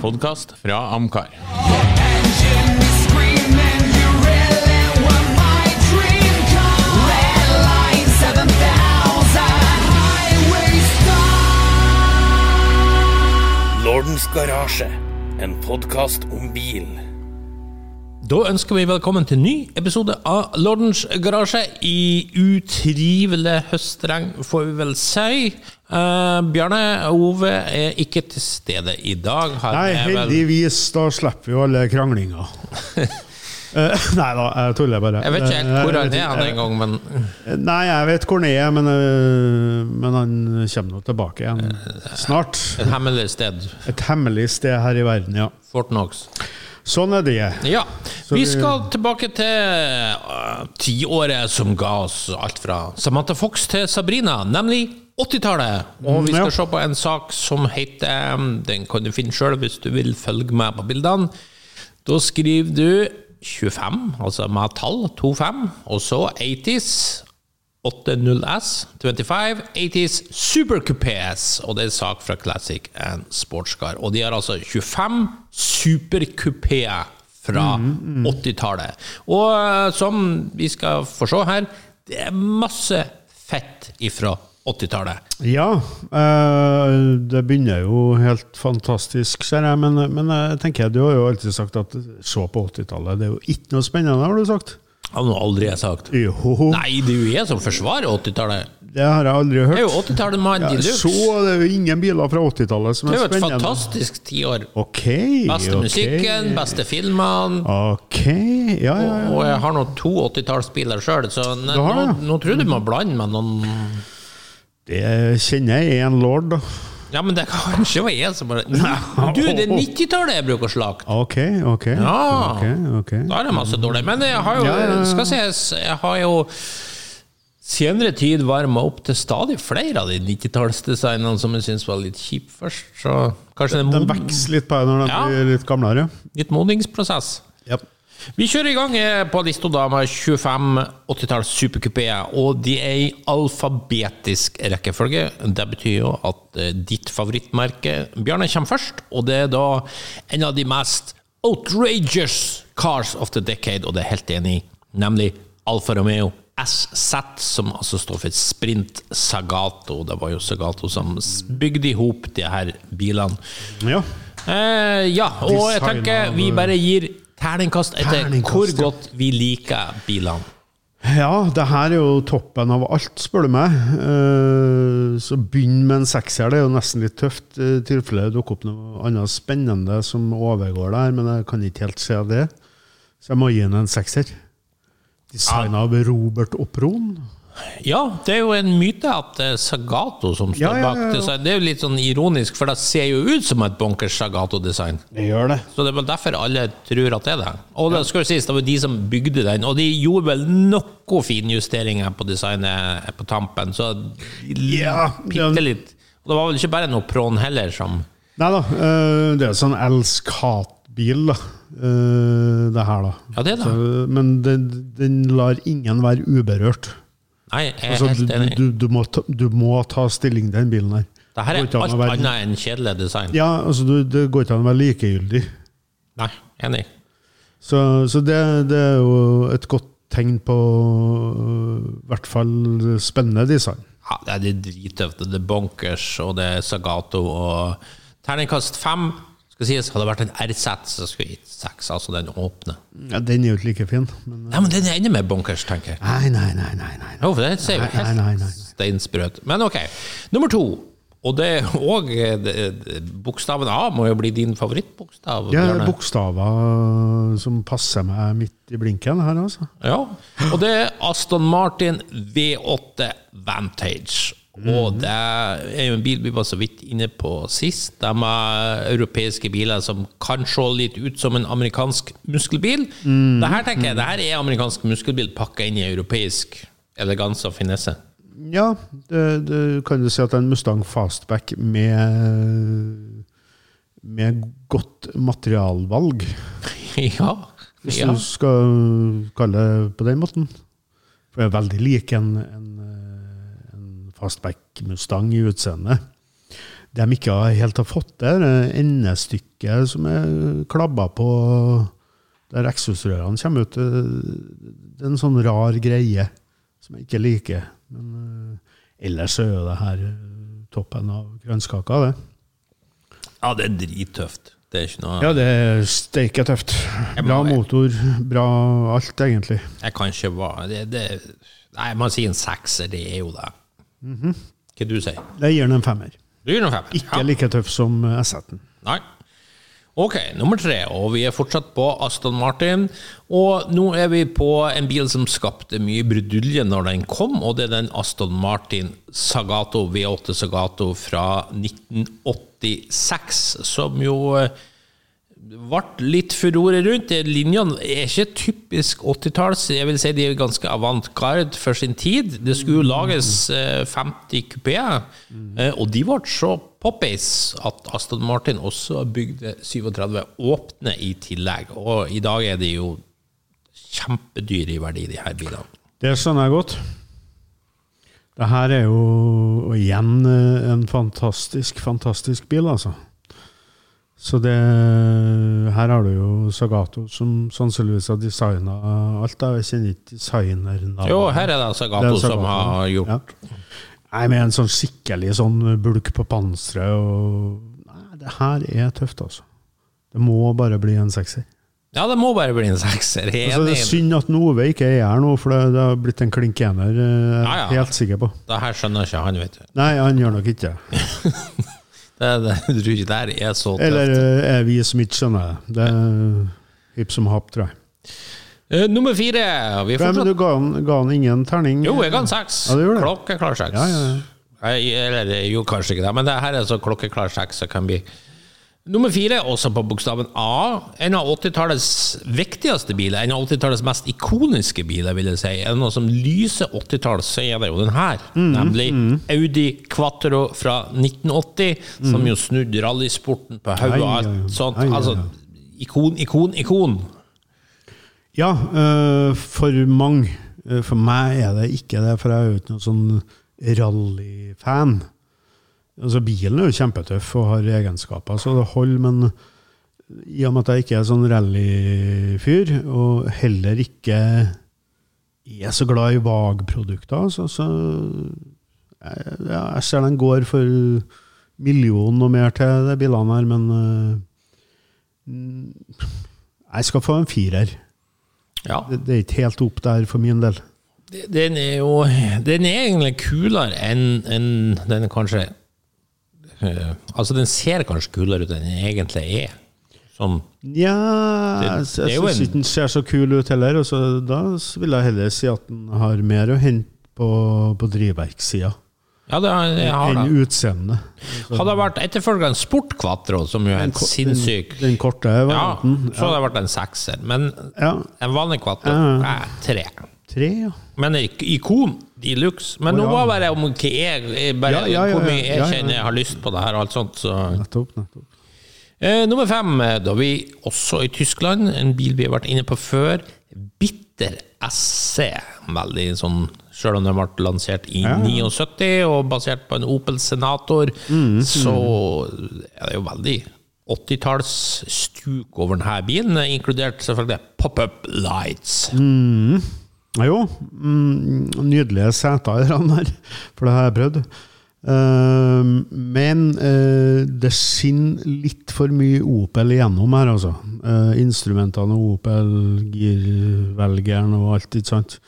podkast fra Amcar. Engine is screaming, you really were my dream car. Red line 7000, highway star. Lordens garasje, en podkast om bil. Da ønsker vi velkommen til ny episode av Lordens garasje i utrivelig høstregn, får vi vel si. Uh, Bjarne Ove er ikke til stede i dag. Nei, heldigvis, da slipper vi alle kranglinga. uh, nei da, jeg tuller bare. Jeg vet ikke helt hvor han Eh, er han en gang, men Nei, jeg vet hvor han er, men, uh, men han kommer nå tilbake igjen snart. et hemmelig sted. Et hemmelig sted her i verden, ja. Fort Knox. Sånn er det. Ja. Vi skal tilbake til uh, tiåret som ga oss alt fra Samantha Fox til Sabrina, nemlig 80-tallet. Og vi skal ja. se på en sak som heter Den kan du finne sjøl hvis du vil følge med på bildene. Da skriver du 25, altså med tall, 25, og så 80s. 80S, 25, 80s Super Coupés, og det er sak fra Classic and Sportscar. Og de har altså 25 superkupeer fra 80-tallet. Og eh, som vi skal få se her, det er masse fett ifra 80-tallet. Ja, eh, det begynner jo helt fantastisk, ser jeg. Men, men jeg tenker, du har jo alltid sagt at se på 80-tallet, det er jo ikke noe spennende, har du sagt? Det har nå aldri jeg sagt. Jo, Nei, det er jo jeg som forsvarer 80-tallet. det har jeg aldri hørt. Det er jo 80-tallet med Ja, de så det er jo ingen biler fra 80-tallet som er spennende. Det er jo et fantastisk tiår. Ok. Beste okay. musikken, beste filmene. Ok, ja, ja, ja. Og jeg har nå to 80-tallsbiler sjøl, så ne, nå, nå tror jeg du må blande med noen Det kjenner jeg er en lord, da. Ja, men det er kanskje var jeg som bare Du, det er 90-tallet jeg bruker å slakte! Ok, ok. Ja. ok, ok. Da er det masse dårlig. Men jeg har jo, Ja, ja, ja. skal sies, jeg har jo senere tid varma opp til stadig flere av de 90-tallsdesignene som jeg syns var litt kjipe først. Så kanskje det er De mod vokser litt på deg når de Ja. blir litt gamlere. litt modningsprosess. Ja. Vi kjører i gang eh, på lista da med 25 80-talls superkupeer, og de er i alfabetisk rekkefølge. Det betyr jo at eh, ditt favorittmerke, Bjarne, kommer først, og det er da en av de mest outrageous cars of the decade, og det er helt enig i, nemlig Alfa Romeo SZ, som altså står for Sprint Sagato. Det var jo Sagato som bygde i hop de her bilene. ja. Eh, ja, og jeg tenker vi bare gir terningkast etter hvor godt vi liker bilene. Ja, det her er jo toppen av alt, spør du meg. Eh, Så begynn med en sekser. Det er jo nesten litt tøft i tilfelle det dukker opp noe annet spennende som overgår det her, men jeg kan ikke helt se det. Så jeg må gi den en sekser. Designa av Robert Opron. Ja, det er jo en myte at det er Sagato som står Ja, ja, ja, bak design. Det er jo litt sånn ironisk, for det ser jo ut som et bonkers Sagato-design. Det gjør det. Så det er vel derfor alle tror at det er det. Og det skal jo sies, det var de som bygde den, og de gjorde vel noen finjusteringer på designet på tampen, så Ja, bitte litt. Og det var vel ikke bare noe Pron heller som Nei da, eh, det er sånn elsk-hat-bil, da. eh, Det her, da. Ja, det da. Så, men den, den lar ingen være uberørt. Nei, jeg er Altså, helt enig. du, du, må ta, du må ta stilling til den bilen her. Det her er alt være- annet enn kjedelig design. Ja, altså du, Det går ikke an å være likegyldig. Nei, enig. Så, så det, det er jo et godt tegn på i hvert fall spennende design. Ja, det er de drittøfte. Det er Bonkers, og det er Sagato, og terningkast fem skal sies, hadde det vært en RZ, så skulle jeg gitt seks, altså den åpne. Ja, den er jo ikke like fin. Men, Ja, men den er enda mer bonkers, tenker jeg. nei, nei, nei. nei, nei. Jo, for det ser jo Nei, nei, nei, helt nei. steinsprøt. Men ok. Nummer to. Og det òg Bokstaven A må jo bli din favorittbokstav. Ja, Bjørne. bokstaver som passer meg midt i blinken her, altså. Ja, og det er Aston Martin V8 Vantage. Og det er jo en bil vi var så vidt inne på sist. De er europeiske biler som kan se litt ut som en amerikansk muskelbil. Det her tenker jeg, det her er amerikansk muskelbil pakka inn i europeisk eleganse og finesse. Ja, det, det kan du si at det er en Mustang Fastback med, med godt materialvalg. Ja. Hvis ja. du skal kalle det på den måten. For jeg er veldig lik en, en, eh, en fastback Mustang i utseende. de ikke har helt har fått det, det endestykket som er klabba på der eksosrørene kommer ut. Det er en sånn rar greie som jeg ikke liker. Men eh, ellers så er jo det her eh, toppen av grønnskaka, det. Ja, det er drittøft. Det er ikke noe Ja, det er steike tøft. Bra motor, bra alt, egentlig. Jeg kan ikke være det, det, Nei, man sier en sekser, det er jo det. Hva du sier Det gir den en femmer. du? gir den femmer. Ikke like tøff som S-en. Nei. Ok, nummer tre, og vi er fortsatt på Aston Martin. Og nå er vi på en bil som skapte mye brudulje når den kom, og det er den Aston Martin Sagato V8 Sagato fra 1986, som jo eh, ble litt furore rundt. Linjene er ikke typisk 80-talls. Jeg vil si de er ganske avantgarde for sin tid. Det skulle jo lages eh, 50 kupeer, eh, og de ble så poppis at Aston Martin også bygde 37 åpne i tillegg. Og i dag er de jo kjempedyre i verdi, de her bilene. Det skjønner jeg godt. Det her er jo igjen eh, en fantastisk, fantastisk bil, altså. Så det Her har du jo Sagato, som sannsynligvis har designa alt. da. Jeg kjenner ikke designernavnet. Jo, her er det Sagato, Det er som har gjort Ja. Nei, med en sånn skikkelig sånn bulk på panseret og Nei, det her er tøft, altså. Det må bare bli en sekser. Ja, det må bare bli en sekser. Er Altså, det er synd at Nove ikke er her nå, for det, det har blitt en klink ener. eh, Ja, ja. helt sikker på. Det her skjønner ikke han, vet du. Nei, han gjør nok ikke det. Det, det, jeg tror ikke det er så tøft. Eller eh, er vi skjønner det. Er hipp som happ, tror jeg. Uh, nummer fire. Vi Nei, men du ga han, ga han ingen terning? Jo, jeg ga han seks. Ja. Klokkeklar seks. Ja, ja, ja. Jeg- Eller jo, kanskje ikke det, men det her er så klokkeklar seks det kan bli. Nummer fire, også på bokstaven A. En av 80-tallets viktigste biler. En av 80-tallets mest ikoniske biler, vil jeg si. Er det noe som lyser 80-tall, så er det jo den her. Mm, Nemlig Audi Quattro fra 1980, som jo snudde rallysporten på hodet og alt sånt. Ai, ai, Altså, ikon, ikon, ikon. Ja, øh, for mange. Øh, For meg er det ikke det, for jeg er jo ikke noen sånn rallyfan. Altså, bilen er jo kjempetøff og har egenskaper, så det holder, men i og med at jeg ikke er sånn rallyfyr, og heller ikke er så glad i VAG-produkter, så, så jeg, jeg ser den går for millionen og mer til de bilene her, men mm, jeg skal få en firer. Ja. Det, det er ikke helt opp der for min del. Den er jo Den er egentlig kulere enn en den kanskje Altså, den ser kanskje kulere ut enn den egentlig er. Sånn Ja Det- jeg, syns ikke den ser så kul ut heller. Og så, da vil jeg heller si at den har mer å hente på, på drivverkssida Ja, enn det. utseendet. Hadde det vært etterfølgeren Sport Quatro, som jo er en ko- sinnssyk Den, den korte Ja, varianten. så hadde det vært en sekser. Men Ja. en vanlig Quatro Ja. er tre. Tre, ja. Men ikon de luxe. Men nå ja. var det om hva jeg, bare, Ja, ja, hvor mye jeg kjenner jeg har lyst på det her og alt sånt. Så. Nettopp. nettopp. Eh, nummer fem, eh, da vi også i Tyskland, en bil vi har vært inne på før. Bitter SC. Veldig sånn, selv om den ble lansert i Ja. 79 og basert på en Opel Senator, Mm, så er det jo veldig 80-tallsstuk over denne bilen, inkludert selvfølgelig pop-up lights. Ja, jo, mm, nydelige seter den der, for det har jeg prøvd. Uh, men uh, det skinner litt for mye Opel igjennom her, altså. Uh, instrumentene og Opel, girvelgeren og alt, ikke sant.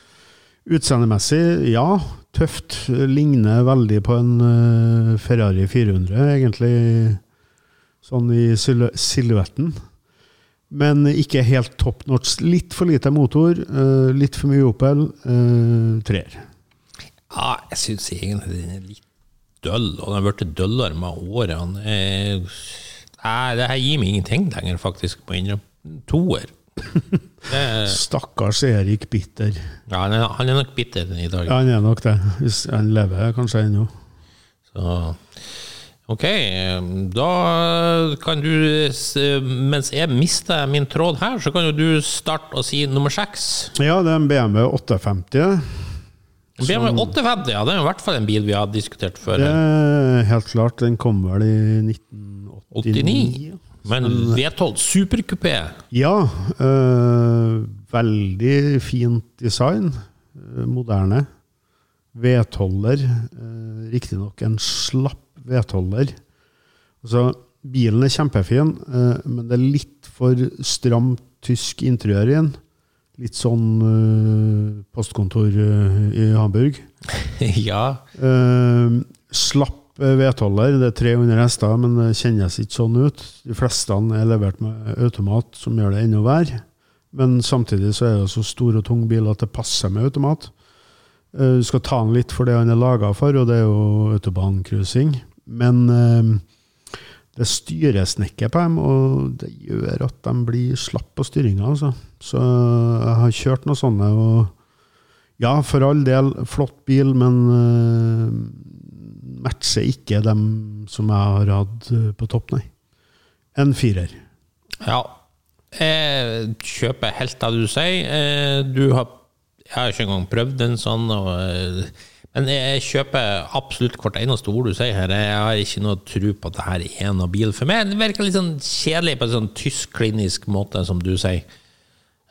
Utseendemessig, ja, tøft. Ligner veldig på en eh, Ferrari 400, egentlig, sånn i silhu- silhuetten. Men ikke helt top notch. Litt for lite motor, eh, litt for mye Opel. Uh, treer. Ja, jeg syns egentlig den er litt døll, og den har blitt døllere med årene. Nei, det her gir meg ingenting lenger, faktisk, på innrømme. Toer. Er- Stakkars Erik Bitter. Ja, han er, han er nok bitter i dag. Ja, han er nok det. Hvis han lever kanskje ennå. Så Ok, da kan du, mens jeg mister min tråd her, så kan jo du starte å si nummer seks. Ja, det er en BMW 850. BMW 850, ja, det er i hvert fall en bil vi har diskutert før. Det er helt klart. Den kom vel i 1989. 89. Men V12 superkupé. Ja. øh, veldig fint design. øh, moderne. V12-er. Uh, Riktignok en slapp V12-er. Altså, bilen er kjempefin, øh, men det er litt for stramt tysk interiør i den. Litt sånn uh, postkontor uh, i Hamburg. ja. Uh, slapp V12-er, det er 300 hester, men det kjennes ikke sånn ut. De fleste er levert med automat, som gjør det enda verre. Men samtidig så er det så stor og tung bil at det passer med automat. Eh, Du skal ta den litt for det han er laga for, og det er jo autobahncruising. Men eh, det er styresnekker på dem, og det gjør at de blir slapp på styringa. Altså. Så jeg har kjørt noen sånne, og ja, for all del, flott bil, men eh, matcher ikke dem som jeg har hatt eh, på topp, nei. En firer. Ja. Jeg kjøper helt det du sier. Eh, Du har, jeg har ikke engang prøvd en sånn. Og, eh, men jeg kjøper absolutt hvert eneste ord du sier her. Jeg har ikke noe tro på at det her er noe bil for meg. Det virker litt sånn kjedelig på en sånn tysk-klinisk måte, som du sier.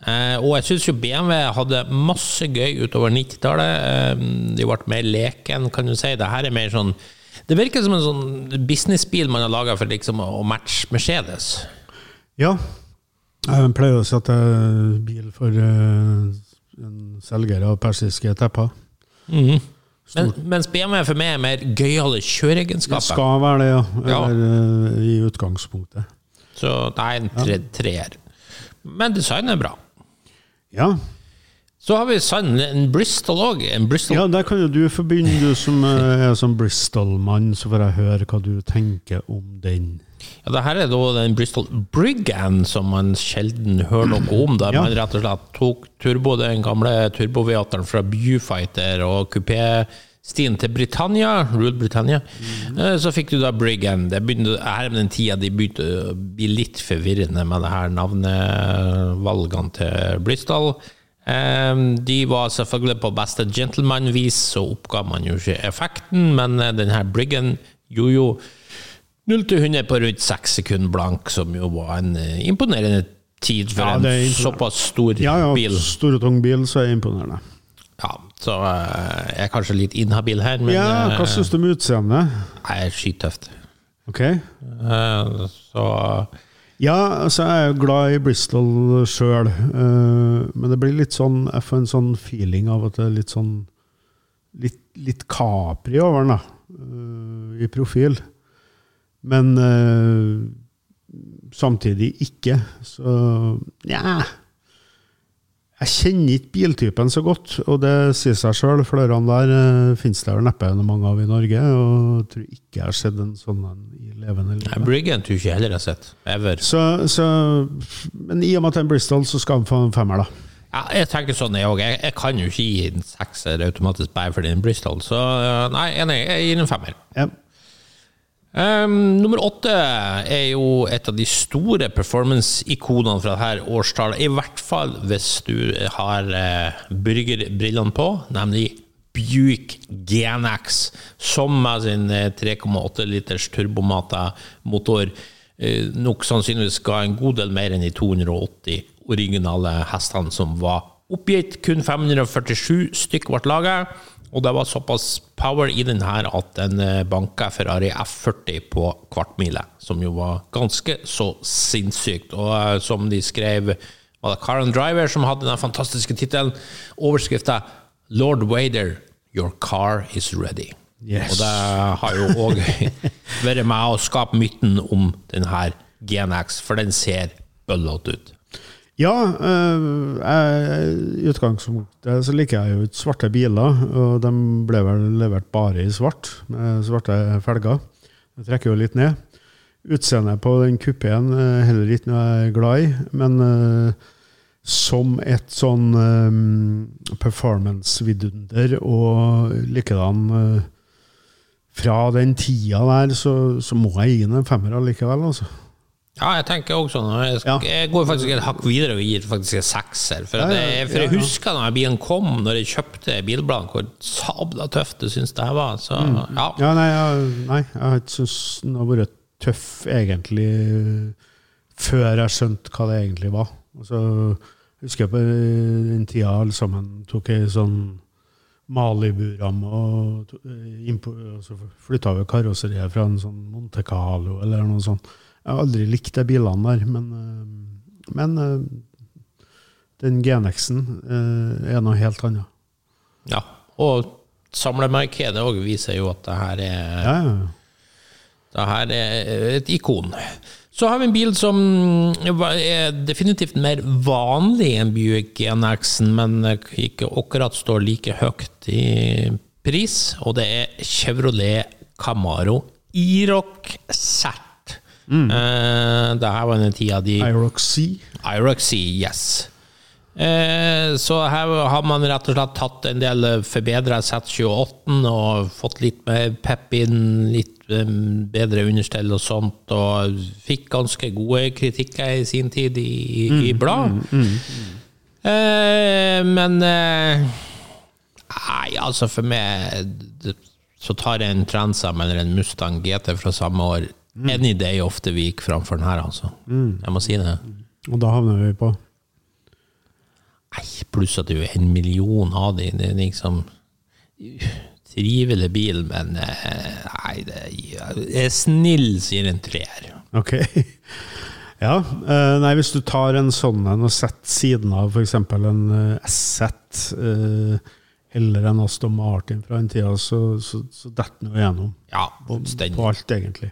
Eh, og jeg syns jo BMW hadde masse gøy utover 90-tallet. Eh, de ble mer leken, kan du si. Det her er mer sånn Det virker som en sånn businessbil man har laga for liksom å matche Mercedes. Ja. Jeg pleier å si at det er bil for eh, en selger av persiske tepper. Men, mens BMW for meg er mer gøyale Det skal være det, ja. Eller ja. i utgangspunktet. Så er en tre, treer. Men designet er bra. Ja. Så har vi sann en Bristol òg. Bristol ja, der kan jo du forbinde, du som eh, er som Bristol-mann, så får jeg høre hva du tenker om den. Ja, det her er da den Bristol Brigand som man sjelden hører noe om. Der Ja. man rett og slett tok turbo, den gamle turbo-V8-eren fra Viewfighter og kupé-stien til Britannia, Rule Britannia. Eh, Så fikk du da Brigand. Det begynte, her med den tida de begynte å bli litt forvirrende med det her navnevalgene til Bristol. Eh, De var selvfølgelig på beste gentleman-vis, så oppga man jo ikke effekten, men eh, den her Brigand gjorde jo 0 til 100 på rundt 6 sekunder blank, som jo var en eh, imponerende tid for Ja, en såpass stor Ja, ja, bil. stor og tung bil, så er det imponerende. Ja, så eh, jeg er kanskje litt inhabil her, men Ja, hva eh, syns du om utseendet? jeg er skytøft. Ok? Eh, Så Ja, altså jeg er jo glad i Bristol sjøl, men det blir litt sånn Jeg får en sånn feeling av at det er litt sånn Litt, litt Capri over den, da, eh, i profil. Men eh, samtidig ikke. Så nja Jeg kjenner ikke biltypen så godt, og det sier seg sjøl. Flere der uh, finnes det vel neppe mange av i Norge, og jeg tror ikke jeg har sett en sånn en i levende liv. Nei, Brigand tror jeg ikke heller jeg har sett. Ever. Så, så, men i og med at det er en Bristol, så skal han få en femmer, da. Ja, jeg tenker sånn, jeg òg. Jeg, jeg kan jo ikke gi en sekser automatisk bare fordi er Bristol. Så eh, nei, enig, jeg gir en femmer. Ja. Um, nummer åtte er jo et av de store performance-ikonene fra dette årstallet. I hvert fall hvis du har uh, burgerbrillene på, nemlig Buick GNX, som med sin eh, 3,8 liters turbomata motor uh, nok sannsynligvis ga en god del mer enn de 280 originale hestene som var oppgitt. Kun 547 stykk ble laga. Og det var såpass power i den her at den eh, banka Ferrari F40 på kvartmile, som jo var ganske så sinnssykt. Og eh, som de skrev, var det Karen Driver som hadde den fantastiske tittelen, overskrifta 'Lord Wader, your car is ready'. Yes. Og det har jo òg vært med å skape myten om den her GNX, for den ser bøllete ut. Ja, eh, i utgangspunktet så liker jeg jo ikke svarte biler, og de ble vel levert bare i svart, med svarte felger. Det trekker jo litt ned. Utseendet på den kupeen er heller ikke noe jeg er glad i, men eh, som et sånn eh, performance-vidunder og likedan fra den tida der, så, så må jeg gi den en femmer allikevel, altså. Ja, jeg tenker også sånn. Jeg, Ja. jeg går faktisk et hakk videre og gir faktisk en sekser. For, at Ja, ja, jeg, for jeg husker da bilen kom, når jeg kjøpte bilbladet, hvor sabla tøft jeg syns det her var. Så Mm. ja. Ja, nei, jeg, nei, jeg har ikke syntes den har vært tøff, egentlig, før jeg skjønte hva det egentlig var. Og så husker jeg på den tida alle sammen tok ei sånn Malibu-ramme, og og så flytta vi karosseriet fra en sånn Monte Carlo eller noe sånt. Jeg har aldri likt de bilene der, men, øh, men øh, den GNX-en øh, er noe helt annet. ja. Og samlemarkedet òg viser jo at det her er Ja, ja. Det her er et ikon. Så har vi en bil som er definitivt mer vanlig enn Buick GNX-en, men ikke akkurat står like høyt i pris, og det er Chevrolet Camaro Iroc Cert. Eh, det her var den tida de Iroxy. Iroxy, yes. Uh, så her har man rett og slett tatt en del forbedra Z28 og fått litt mer pep inn, litt um, bedre understell og sånt, og fikk ganske gode kritikker i sin tid i, i blad. Eh, men eh, Nei, altså for meg så tar jeg en Transam eller en Mustang GT fra samme år any day of the week framfor den her, altså. Jeg må si det. Og da havner vi på Nei, pluss at det er en million av de. Det er liksom Trivelig bil, men eh, Nei, det er, snill, sier en treer. Ok. Ja. eh, nei, hvis du tar en sånn en og setter siden av f.eks. en uh, S-set eller en Aston Martin fra den tida, så, så, så detter den jo igjennom Ja, på på alt, egentlig.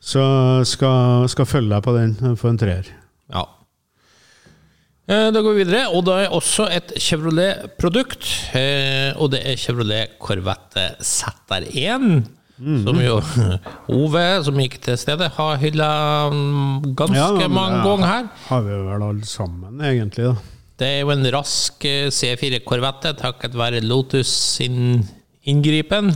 Så skal, skal følge deg på den for en treer. Ja. Eh, Da går vi videre, og da er også et Chevrolet-produkt. eh, Og det er Chevrolet Corvette ZR1. Som jo Ove, som gikk til stedet, har hylla mm, ganske Ja, mange ja, ganger her. Har vi vel alle sammen, egentlig. da. Det er jo en rask eh, C4 Corvette takket være Lotus sin inngripen.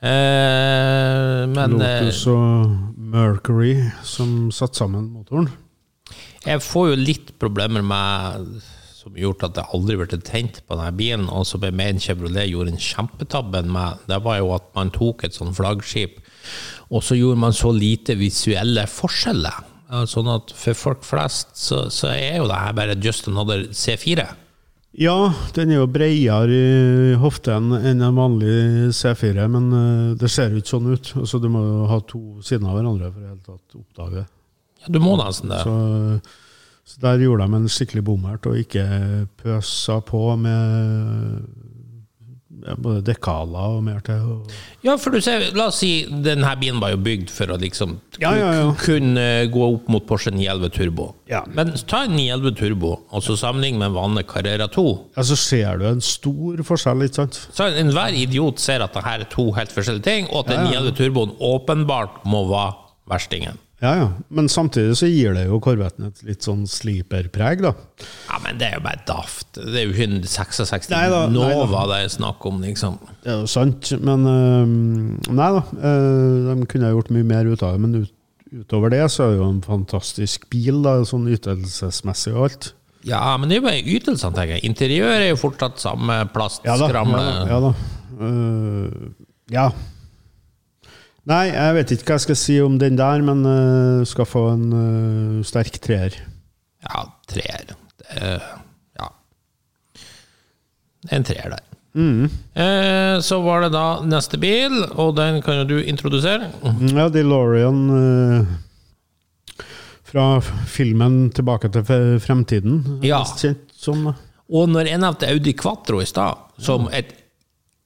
Eh, men eh, Lotus og Mercury som satte sammen motoren. jeg får jo litt problemer med som gjort at det aldri ble tent på denne bilen, og som jeg mener Chevrolet gjorde en kjempetabbe med, det var jo at man tok et sånn flaggskip, og så gjorde man så lite visuelle forskjeller. Sånn at for folk flest så, så er jo det her bare just another C4. Ja, den er jo bredere i hoften enn en vanlig C4, men eh, det ser jo ikke sånn ut. Altså, du må jo ha to siden av hverandre for å i hele tatt oppdage det. Ja, du må nesten det. Så, så der gjorde de en skikkelig bommert, og ikke pøsa på med både dekaler og mer til. Og, Ja, for du ser, la oss si denne bilen var jo bygd for å liksom Ja, ja, ja. kunne gå opp mot Porsche 911 Turbo. Men ta en 911 Turbo, og så sammenlign med en vanlig Carrera 2. ja, så ser du en stor forskjell, ikke sant? Så enhver idiot ser at det her er to helt forskjellige ting, og at den Ja, ja. 911 Turboen åpenbart må være verstingen. Ja, ja. Men samtidig så gir det jo korvetten et litt sånn sleeper-preg, da. Ja, men det er jo bare daft. Det er jo ikke 66 Nei da, nei Nova da. det er snakk om, liksom. Det er jo sant, men uh, Nei da. Uh, de kunne ha gjort mye mer ut av det, men ut, utover det så er det jo en fantastisk bil, da, sånn ytelsesmessig og alt. Ja, men det er jo bare ytelsene, tenker jeg. Interiøret er jo fortsatt samme Ja da. plastskramle. Ja, da, ja, da. Uh, ja. Nei, jeg vet ikke hva jeg skal si om den der, men uh, skal få en uh, sterk treer. Ja, treer. Er- Ja. En treer der. Eh, så var det da neste bil, og den kan jo du introdusere. Ja, DeLorean eh, fra filmen 'Tilbake til fremtiden'. Ja. Da. Og når jeg nevnte Audi Quatro i stad, som et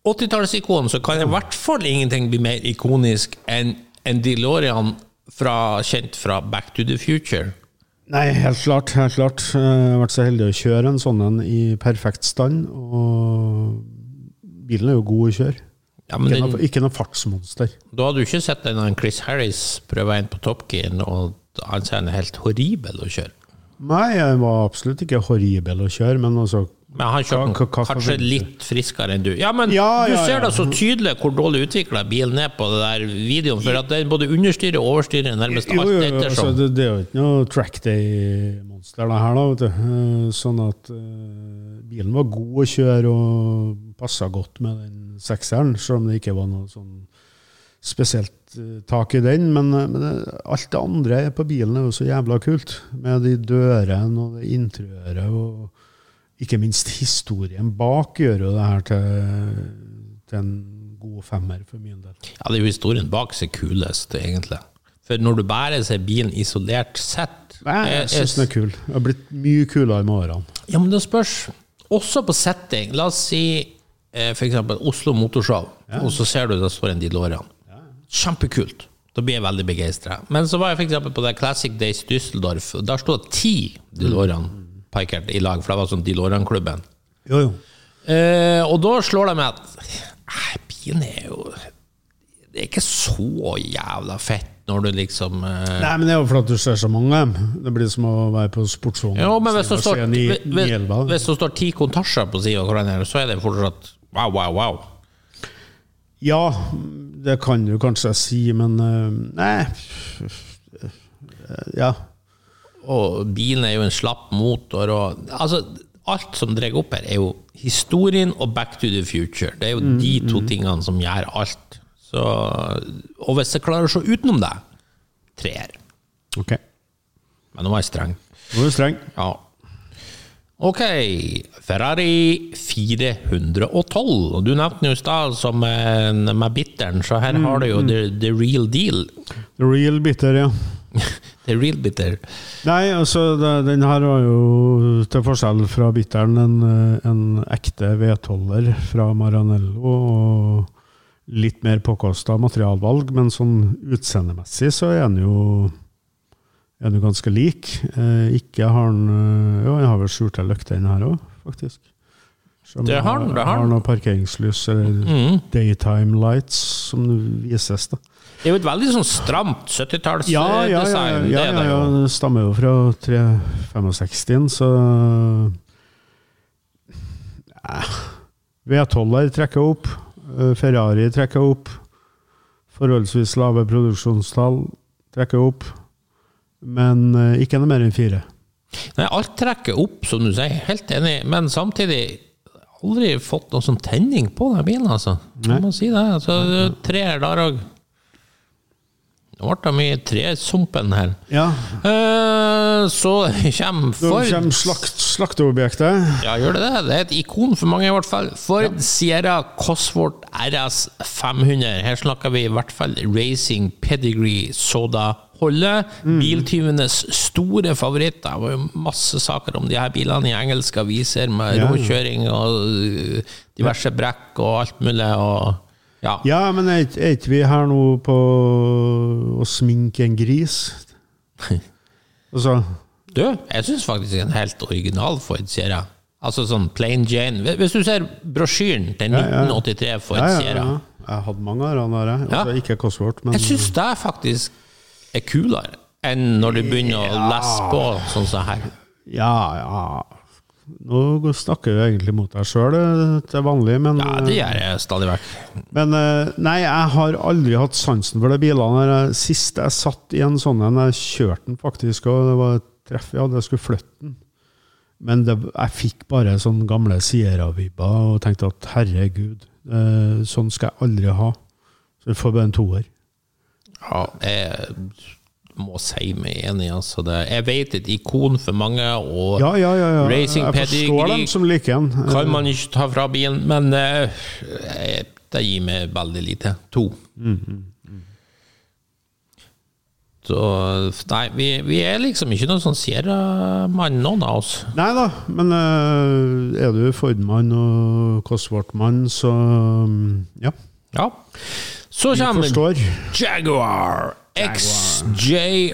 80-tallsikon, så kan i hvert fall ingenting bli mer ikonisk enn en DeLorean fra, kjent fra Back to the Future. Nei, helt klart. helt klart. Jeg har vært så heldig å kjøre en sånn en i perfekt stand, og bilen er jo god å kjøre. Ja, men Ikke, den, noe, ikke noe fartsmonster. da hadde du ikke sett den Chris Harris prøve inn på Top Gear, og han sier han er helt horribel å kjøre. Nei, den var absolutt ikke horribel å kjøre, men altså Men han kjørte Hva- hva- hva kanskje litt friskere enn du. Ja, men Ja, du ja, ser ja. da så tydelig hvor dårlig utvikla bilen er på det der videoen, for at den både understyrer og overstyrer nærmest Jo, alt jo, jo, altså, ettersom. det, det er jo ikke noe trackday-monster, det her, da. Vet du. Eh, Sånn at uh, bilen var god å kjøre og passa godt med den sekseren, selv om det ikke var noe sånn spesielt eh, tak i den. Men, men alt det andre på bilen er jo så jævla kult, med de dørene og det interiøret. og ikke minst historien bak gjør jo det her til, til en god femmer for min del. Ja, det er jo historien bak som er kulest, egentlig. For når du bærer seg bilen isolert sett Nei, jeg syns den er kul. Det har blitt mye kulere med årene. Ja, men det spørs. Også på setting. La oss si f.eks. for eksempel Oslo Motorshow, og så ser du det står en DeLorean. Kjempekult. Da blir jeg veldig begeistra. Men så var jeg eksempel på det Classic Days Düsseldorf, der sto ti DeLorean parkert i lag, for det var sånn DeLorean-klubben. Jo, jo. Eh, og da slår det meg at eh, bilen er jo Det er ikke så jævla fett når du liksom eh, Nei, men det er jo fordi du ser så mange av dem. Det blir som å være på sportsvogn. Jo, men hvis det står, ti kontasjer på sida av hverandre, så er det fortsatt wow, wow, wow. Ja, det kan du kanskje si, men eh, Nei. Ja. Og bilen er jo en slapp motor og Altså, alt som drar opp her, er jo historien og Back to the Future. Det er jo de to tingene som gjør alt. Så, og hvis jeg klarer å se utenom det, treer. Ok. Men nå var jeg streng. Nå er du streng. Ja. Ok, Ferrari 412. Og du nevnte den jo i stad som en, med bitteren, så her har du jo the, the real deal. The real bitter, ja. The real bitter. Nei, altså, den her var jo til forskjell fra bitteren en, eh, en ekte vedholder fra Maranello. og Litt mer påkosta materialvalg, men sånn utseendemessig så er den jo er den ganske lik. Eh, ikke har den eh, Jo, jeg har vel skjulte lykter den her òg, faktisk. Som Det har den, det har den. noe parkeringslys, eller Mm. daytime lights, som vises, da. Det er jo et veldig sånn stramt 70-tallsdesign. Ja, ja, ja, ja, ja, er ja, det stammer jo fra 365, så Eh, V12-er trekker opp, eh, Ferrari trekker opp, forholdsvis lave produksjonstall trekker opp, men eh, ikke noe mer enn fire. Nei, alt trekker opp, som du sier. Helt enig. Men samtidig aldri fått noen sånn tenning på den bilen, altså. Jeg må si det. Altså, treer der òg. Nå ble det mye tresumpen her. Ja, Uh, så kommer Nå Da kommer slakt, slakteobjektet. Ja, gjør det det? Det er et ikon for mange, i hvert fall. Ford Sierra Cosworth RS 500. Her snakker vi i hvert fall racing pedigree soda-holdet. Biltyvenes store favoritter. Det var jo masse saker om de her bilene i engelske aviser, med Ja. råkjøring og øh, diverse brekk og alt mulig. og ja. Ja, men er ikke- er vi her nå på å sminke en gris? Altså, Du, jeg syns faktisk er en helt original Ford Sierra. Altså sånn plain Jane. Hvis du ser brosjyren til Ja, ja. 1983 Ford ja, ja, Sierra ja. Jeg hadde mange av dem der. Altså, ikke Cosworth, men Jeg syns det faktisk er kulere enn når du begynner å lese på sånn som her. Ja, ja Nå snakker du egentlig mot deg sjøl til vanlig, men, Ja, det gjør jeg stadig vekk. men eh, Nei, jeg har aldri hatt sansen for de bilene. Sist jeg satt i en sånn en, jeg kjørte den faktisk, og det var et treff jeg hadde, jeg skulle flytte den. Men det, jeg fikk bare sånne gamle Sierra-vibber og tenkte at herregud, eh, sånn skal jeg aldri ha. Så vi får bare en toer. Ja, jeg må si meg enig. Altså det, jeg vet et ikon for mange, og Ja, ja, ja. ja. Racing pedigree kan man ikke ta fra bilen, men uh, det gir meg veldig lite. To. Så nei, vi, vi er liksom ikke noen sånn Sierra-mann, noen av oss. Nei da, men uh, er du Ford-mann og Cosworth-mann, så um, ja. Ja. Så kommer. Jaguar XJR-S.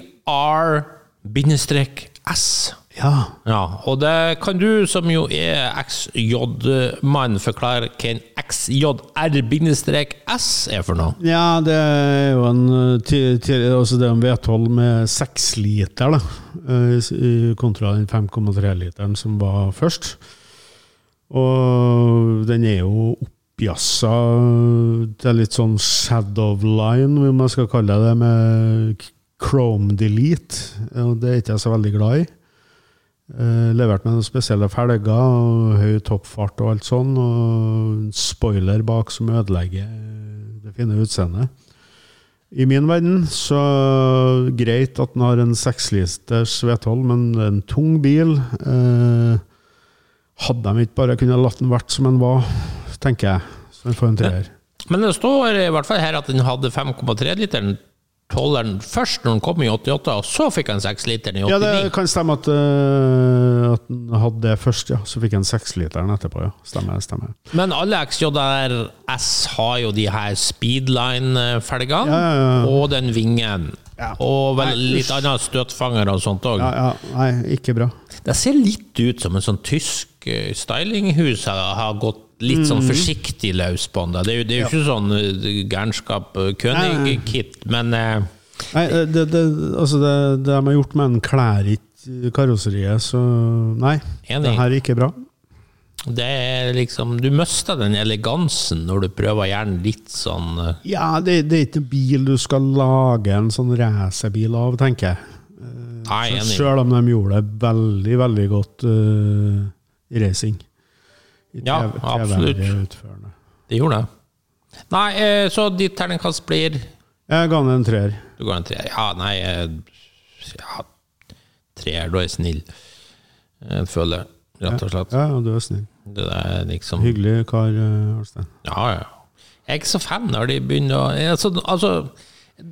Ja. Ja, og det kan du som jo er XJ-mann forklare hva en XJR-S er for noe? ja, det er jo en eh, altså det er en V12 med 6 liter, da, eh, kontra den 5,3-literen som var først. Og den er jo oppjassa til litt sånn shadowline, om jeg skal kalle det det, med chrome delete. Og det er ikke jeg så veldig glad i. Eh, levert med noen spesielle felger og høy toppfart og alt sånn, og spoiler bak som ødelegger det fine utseendet. I min verden så greit at den har en seksliters V12, men det er en tung bil. Eh, hadde de ikke bare kunnet latt den vært som den var, tenker jeg. Så den får en treer. Men det står i hvert fall her at den hadde 5,3-literen tolleren først når den kom i 88, og så fikk han 6-literen i 89. Ja, det kan stemme at, uh, at den hadde det først, ja. Så fikk han den seksliteren etterpå, ja. Stemmer, stemmer. Men alle XJRS har jo de her speedline-felgene, Ja, ja, ja. og den vingen. Og vel Nei, litt annet støtfanger og sånt òg. Ja, ja, nei, ikke bra. Det ser litt ut som en sånn tysk eh, stylinghus har gått litt sånn Mhm. forsiktig løs på den. Det er jo, det er jo ikke sånn eh, gærenskap eh, König-kit, men eh, Nei, eh, det, det, altså det, det de har gjort med den, klær ikke karosseriet, så nei. Enig. Det her er ikke bra. det er liksom Du mister den elegansen når du prøver gjerne litt sånn Ja, det, det er ikke en bil du skal lage en sånn racerbil av, tenker jeg. Nei, enig. Selv om de gjorde det veldig, veldig godt uh, i racing. I Ja, absolutt. Det gjorde det. Nei, eh, så ditt terningkast blir Jeg ga den en treer. Du går en treer. Ja, nei eh, Ja, treer, du er snill. Jeg føler, rett og slett. Ja, ja, du er snill. Det er liksom Hyggelig kar, eh, Arnstein. Ja, ja. Jeg er ikke så fan når de begynner å altså, altså,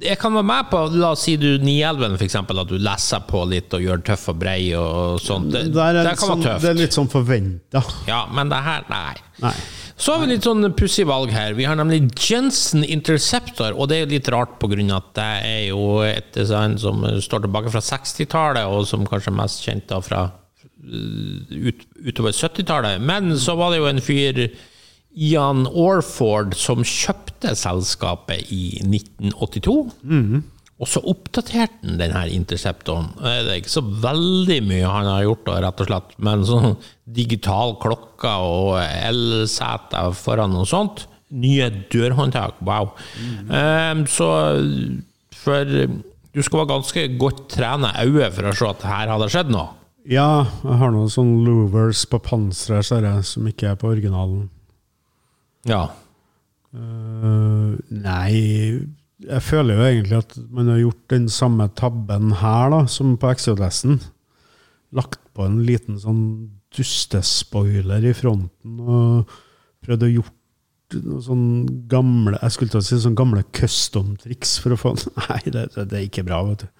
jeg kan være med på La oss si du 911, for eksempel, at du leser på litt og gjør tøff og brei og sånt. Det, det, det kan sånn, være det er litt sånn forventa. Ja, men det her, nei. Nei. Så har vi litt sånn pussig valg her. Vi har nemlig Jensen Interceptor, og det er litt rart av at det er jo et design som står tilbake fra 60-tallet, og som kanskje er mest kjent da fra uh, ut, utover 70-tallet. Men så var det jo en fyr, Ian Orford, som kjøpte selskapet i 1982. Og så oppdaterte han denne Interceptoren. Det er ikke så veldig mye han har gjort, rett og slett, men sånn digital klokke og elseter foran og sånt. Nye dørhåndtak, wow. Eh, så for du skal være ganske godt trena øye for å se at her hadde skjedd noe. Ja, jeg har noen sånne louvers på panseret som ikke er på originalen. Ja. Uh, nei, jeg føler jo egentlig at man har gjort den samme tabben her da, som på XJS-en. Lagt på en liten sånn dustespoiler i fronten og prøvd å gjort noe sånn gamle Jeg skulle til å si sånn gamle custom-triks for å få Nei, det, det er ikke bra, vet du.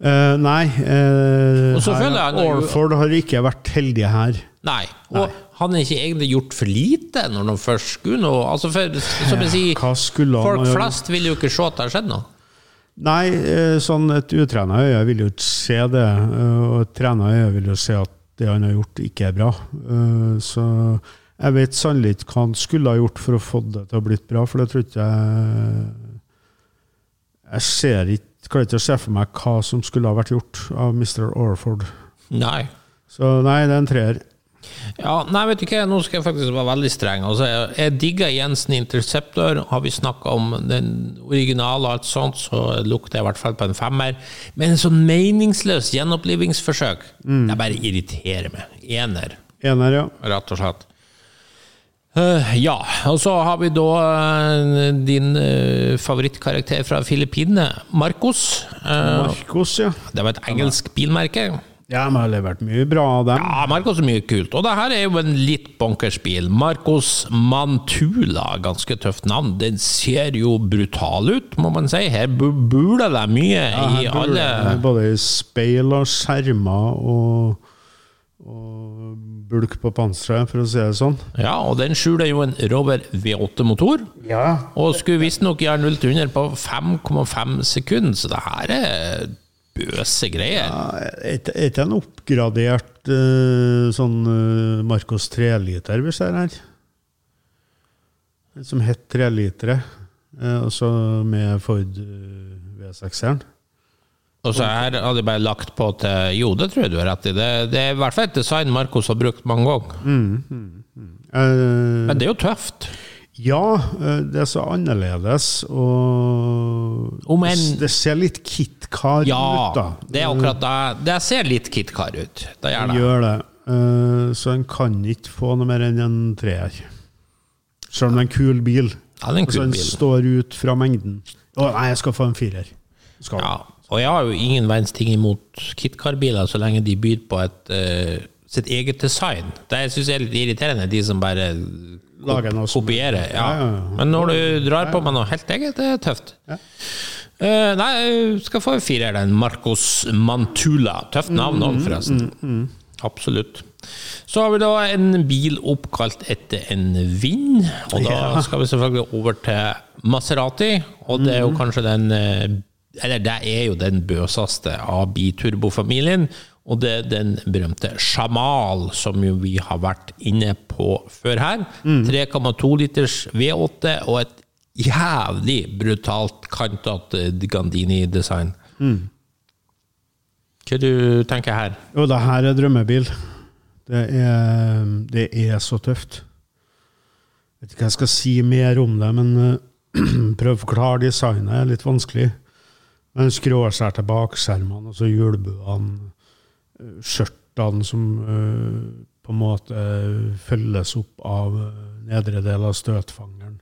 Eh, nei, uh, jeg han Orford har ikke vært heldig her. Nei. Og han har ikke egentlig gjort for lite når de først skulle noe. Altså for, som jeg sier, folk flest vil jo ikke se at det har skjedd noe. Nei, eh, sånn et utrena øye vil jo ikke se det. Og et trena øye vil jo se at det han har gjort, ikke er bra. Så jeg vet sannelig ikke hva han skulle ha gjort for å få det til å blitt bra, for det tror ikke jeg Jeg ser ikke, klarer ikke å se for meg hva som skulle ha vært gjort av Mr. Orford. Nei. Så nei, det er en treer. Ja, nei, vet du hva, nå skal jeg faktisk være veldig streng. Altså, jeg, jeg digger Jensen Interceptor. Har vi snakka om den originale og alt sånt, så lukter jeg i hvert fall på en femmer. Men en sånn meningsløs gjenopplivingsforsøk, det bare irriterer meg. Ener, Ener, ja. rett og slett. Eh, ja, og så har vi da eh, din eh, favorittkarakter fra Filippinene, Marcos. Marcos, ja. det var et engelsk bilmerke. Ja, jeg har levert mye bra av dem. Ja, Marcos er mye kult. Og det her er jo en litt bonkers bil. Marcos Mantula, ganske tøft navn. Den ser jo brutal ut, må man si. Her bu- buler det mye Ja, i alle Både i speil og skjermer og, og bulk på panseret, for å si det sånn. Ja, og den skjuler jo en Rover V8-motor. Ja. Og skulle visstnok gjøre 0 til 100 på 5,5 sekunder, så det her er bøse greier. Ja, er ikke en oppgradert eh, sånn uh, Marcos 3-liter vi ser her? Som het 3-litere, uh, også med Ford uh, V6-eren. Og så her hadde jeg bare lagt på til Jo, det tror jeg du har rett i. Det, det er i hvert fall et design Marcos har brukt mange ganger. Eh, Men det er jo tøft. ja, eh, det er så annerledes, og Om en- Det ser litt KitKar Ja, ut, da. det er akkurat det. Det ser litt KitKar ut. Det gjør Det gjør det. Uh, så en kan ikke få noe mer enn en treer. Selv om det er en kul bil. Ja, det er en kul Altså, så den står ut fra mengden. Å, nei, jeg skal få en firer. Skal. Ja, og jeg har jo ingen verdens ting imot KitKar-biler så lenge de byr på et, uh, sitt eget design. Det syns jeg er litt irriterende, de som bare Lager noe kopierer. Ja. Ja, ja. Men når du drar på med noe helt eget, det er tøft. Uh, nei, skal få en firer, den Marcos Mantula. Tøft navn òg, forresten. Mm, Absolutt. Så har vi da en bil oppkalt etter en vind, og da skal vi selvfølgelig over til Maserati, og det er Mm. jo kanskje den eh, Eller det er jo den bøseste av biturbofamilien, og det er den berømte Shamal, som jo vi har vært inne på før her. Mm. 3,2 liters V8 og et jævlig brutalt kantet Gandini-design. Hva du tenker her? Jo, det her er drømmebil. Det er, det er så tøft. Jeg vet ikke hva jeg skal si mer om det, men eh, prøv å forklare designet er litt vanskelig. Men skråskjær til bakskjermene, altså så hjulbuene, eh, skjørtene som uh, på en måte følges opp av eh, nedre del av støtfangeren.